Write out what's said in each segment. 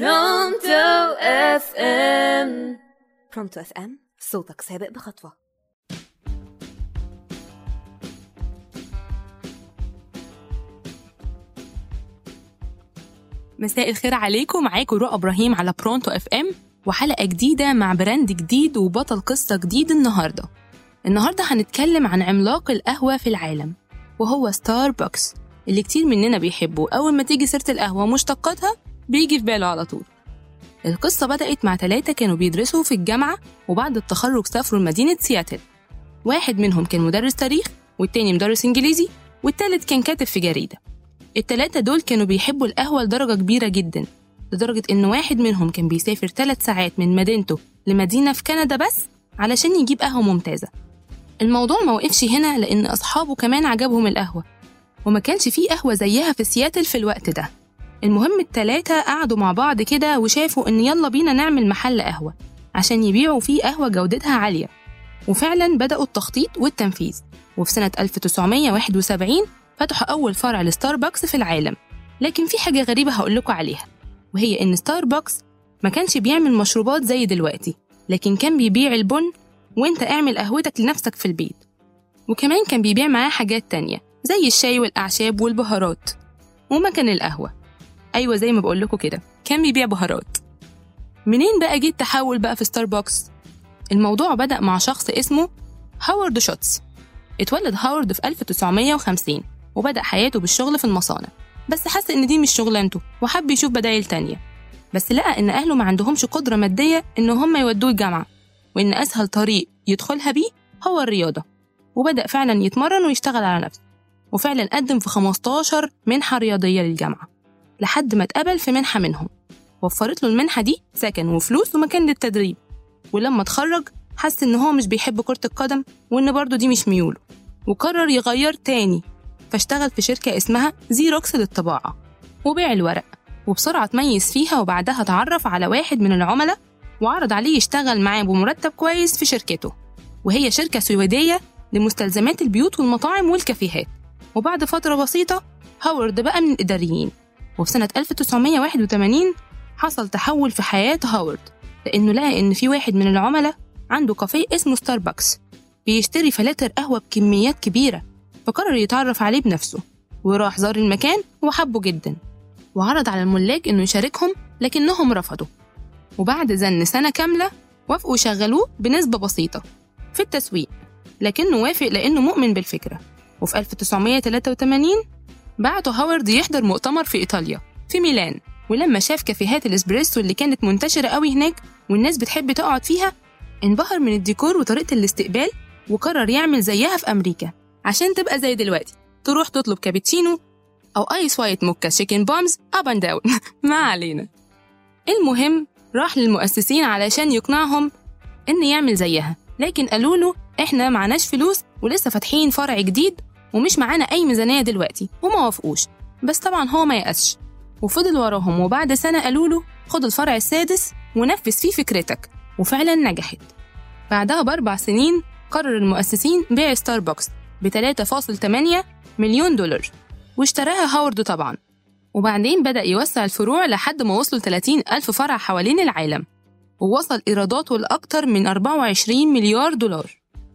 Pronto FM Pronto FM صوتك سابق بخطوة. مساء الخير عليكم. معاكم رؤى إبراهيم على Pronto FM وحلقة جديدة مع brand جديد وبطل قصة جديد النهارده. النهارده هنتكلم عن عملاق القهوة في العالم وهو ستاربكس اللي كتير مننا بيحبوا أول ما تيجي سيرة القهوة ومشتقاتها بيجي في باله على طول. القصة بدأت مع ثلاثة كانوا بيدرسوا في الجامعة وبعد التخرج سافروا لمدينة سياتل. واحد منهم كان مدرس تاريخ والتاني مدرس إنجليزي والتالت كان كاتب في جريدة. التلاتة دول كانوا بيحبوا القهوة لدرجة كبيرة جدا لدرجة إن واحد منهم كان بيسافر ثلاث ساعات من مدينته لمدينة في كندا بس علشان يجيب قهوة ممتازة. الموضوع ما وقفش هنا لأن أصحابه كمان عجبهم القهوة وما كانش فيه قهوة زيها في سياتل في الوقت ده. المهم التلاتة قعدوا مع بعض كده وشافوا إن يلا بينا نعمل محل قهوة عشان يبيعوا فيه قهوة جودتها عالية. وفعلا بدأوا التخطيط والتنفيذ. وفي سنة 1971 فتحوا أول فرع لستاربكس في العالم. لكن في حاجة غريبة هقولكوا عليها. وهي إن ستاربكس ما كانش بيعمل مشروبات زي دلوقتي لكن كان بيبيع البن وإنت اعمل قهوتك لنفسك في البيت. وكمان كان بيبيع معاه حاجات تانية زي الشاي والأعشاب والبهارات. ومكان القهوة. أيوة زي ما بقولكوا كده. كان بيبيع بهارات. منين بقى جه التحول بقى في ستاربكس الموضوع بدأ مع شخص اسمه هاورد شولتز اتولد هاورد في 1950 وبدأ حياته بالشغل في المصانع. بس حس إن دي مش شغلانته وحب يشوف بدايل تانية. بس لقى إن أهله ما عندهمش قدرة مادية إن هم يودوه الجامعة وإن أسهل طريق يدخلها بيه هو الرياضة. وبدأ فعلا يتمرن ويشتغل على نفسه. وفعلا قدم في 15 منحة رياضية للجامعة. لحد ما اتقبل في منحة منهم. وفرت له المنحة دي سكن وفلوس ومكان للتدريب. ولما اتخرج حس إن هو مش بيحب كرة القدم وإن برضه دي مش ميوله. وقرر يغير تاني. فاشتغل في شركة اسمها زيروكس للطباعة. وبيع الورق. وبسرعة تميز فيها وبعدها اتعرف على واحد من العملاء وعرض عليه يشتغل معاه بمرتب كويس في شركته. وهي شركة سويدية لمستلزمات البيوت والمطاعم والكافيهات. وبعد فترة بسيطة هاورد بقى من الإداريين. وفي سنة 1981 حصل تحول في حياة هاورد لأنه لقى إن في واحد من العملاء عنده كافيه اسمه ستاربكس بيشتري فلاتر قهوة بكميات كبيرة فقرر يتعرف عليه بنفسه وراح زار المكان وحبه جدا وعرض على الملاك إنه يشاركهم لكنهم رفضوا وبعد زن سنة كاملة وافقوا يشغلوه بنسبة بسيطة في التسويق لكنه وافق لأنه مؤمن بالفكرة وفي 1983 بعته هاورد يحضر مؤتمر في إيطاليا في ميلان. ولما شاف كافيهات الإسبريسو اللي كانت منتشرة قوي هناك والناس بتحب تقعد فيها انبهر من الديكور وطريقة الاستقبال وقرر يعمل زيها في أمريكا. عشان تبقى زي دلوقتي تروح تطلب كابتشينو أو ice white mocha shaken pumps up and down ما علينا. المهم راح للمؤسسين علشان يقنعهم إن يعمل زيها. لكن قالوا له إحنا معناش فلوس ولسه فاتحين فرع جديد ومش معانا أي ميزانية دلوقتي وما وافقوش. بس طبعا هو ما يأسش. وفضل وراهم وبعد سنة قالوا له خد الفرع السادس ونفذ فيه فكرتك. وفعلا نجحت. بعدها بأربع سنين قرر المؤسسين بيع ستاربكس ب 3.8 مليون دولار. واشتراها هاورد طبعا. وبعدين بدأ يوسع الفروع لحد ما وصلوا 30 ألف فرع حوالين العالم. ووصل إيراداته لأكتر من 24 مليار دولار.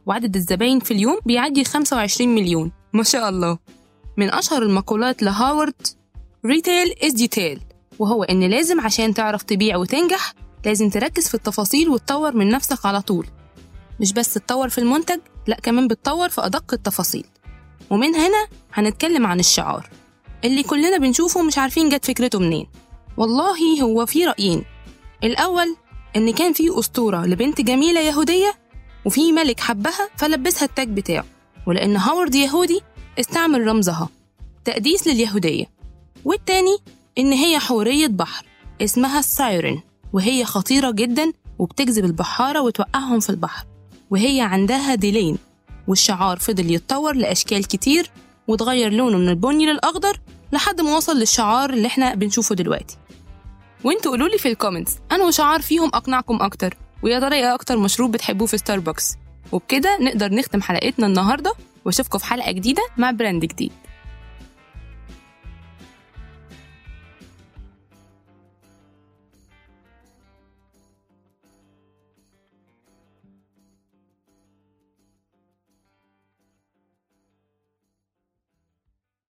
وعدد الزباين في اليوم بيعدي 25 مليون. ما شاء الله. من أشهر المقولات لهاورد ريتيل is detail. وهو إن لازم عشان تعرف تبيع وتنجح لازم تركز في التفاصيل وتطور من نفسك على طول. مش بس تطور في المنتج لأ كمان بتطور في أدق التفاصيل. ومن هنا هنتكلم عن الشعار. اللي كلنا بنشوفه مش عارفين جت فكرته منين. والله هو في رأيين. الأول إن كان في أسطورة لبنت جميلة يهودية وفي ملك حبها فلبسها التاج بتاعه. ولأن هاورد يهودي استعمل رمزها تقديس لليهودية. والتاني إن هي حورية بحر اسمها ال Siren وهي خطيرة جدا وبتجذب البحارة وتوقعهم في البحر. وهي عندها ديلين والشعار فضل يتطور لأشكال كتير وتغير لونه من البني للأخضر لحد ما وصل للشعار اللي إحنا بنشوفه دلوقتي. وانتوا قولوا لي في ال comments أنهي شعار فيهم أقنعكم أكتر ويا ترى إيه أكتر مشروب بتحبوه في ستاربكس وبكده نقدر نختم حلقتنا النهارده وأشوفكم في حلقة جديدة مع براند جديد.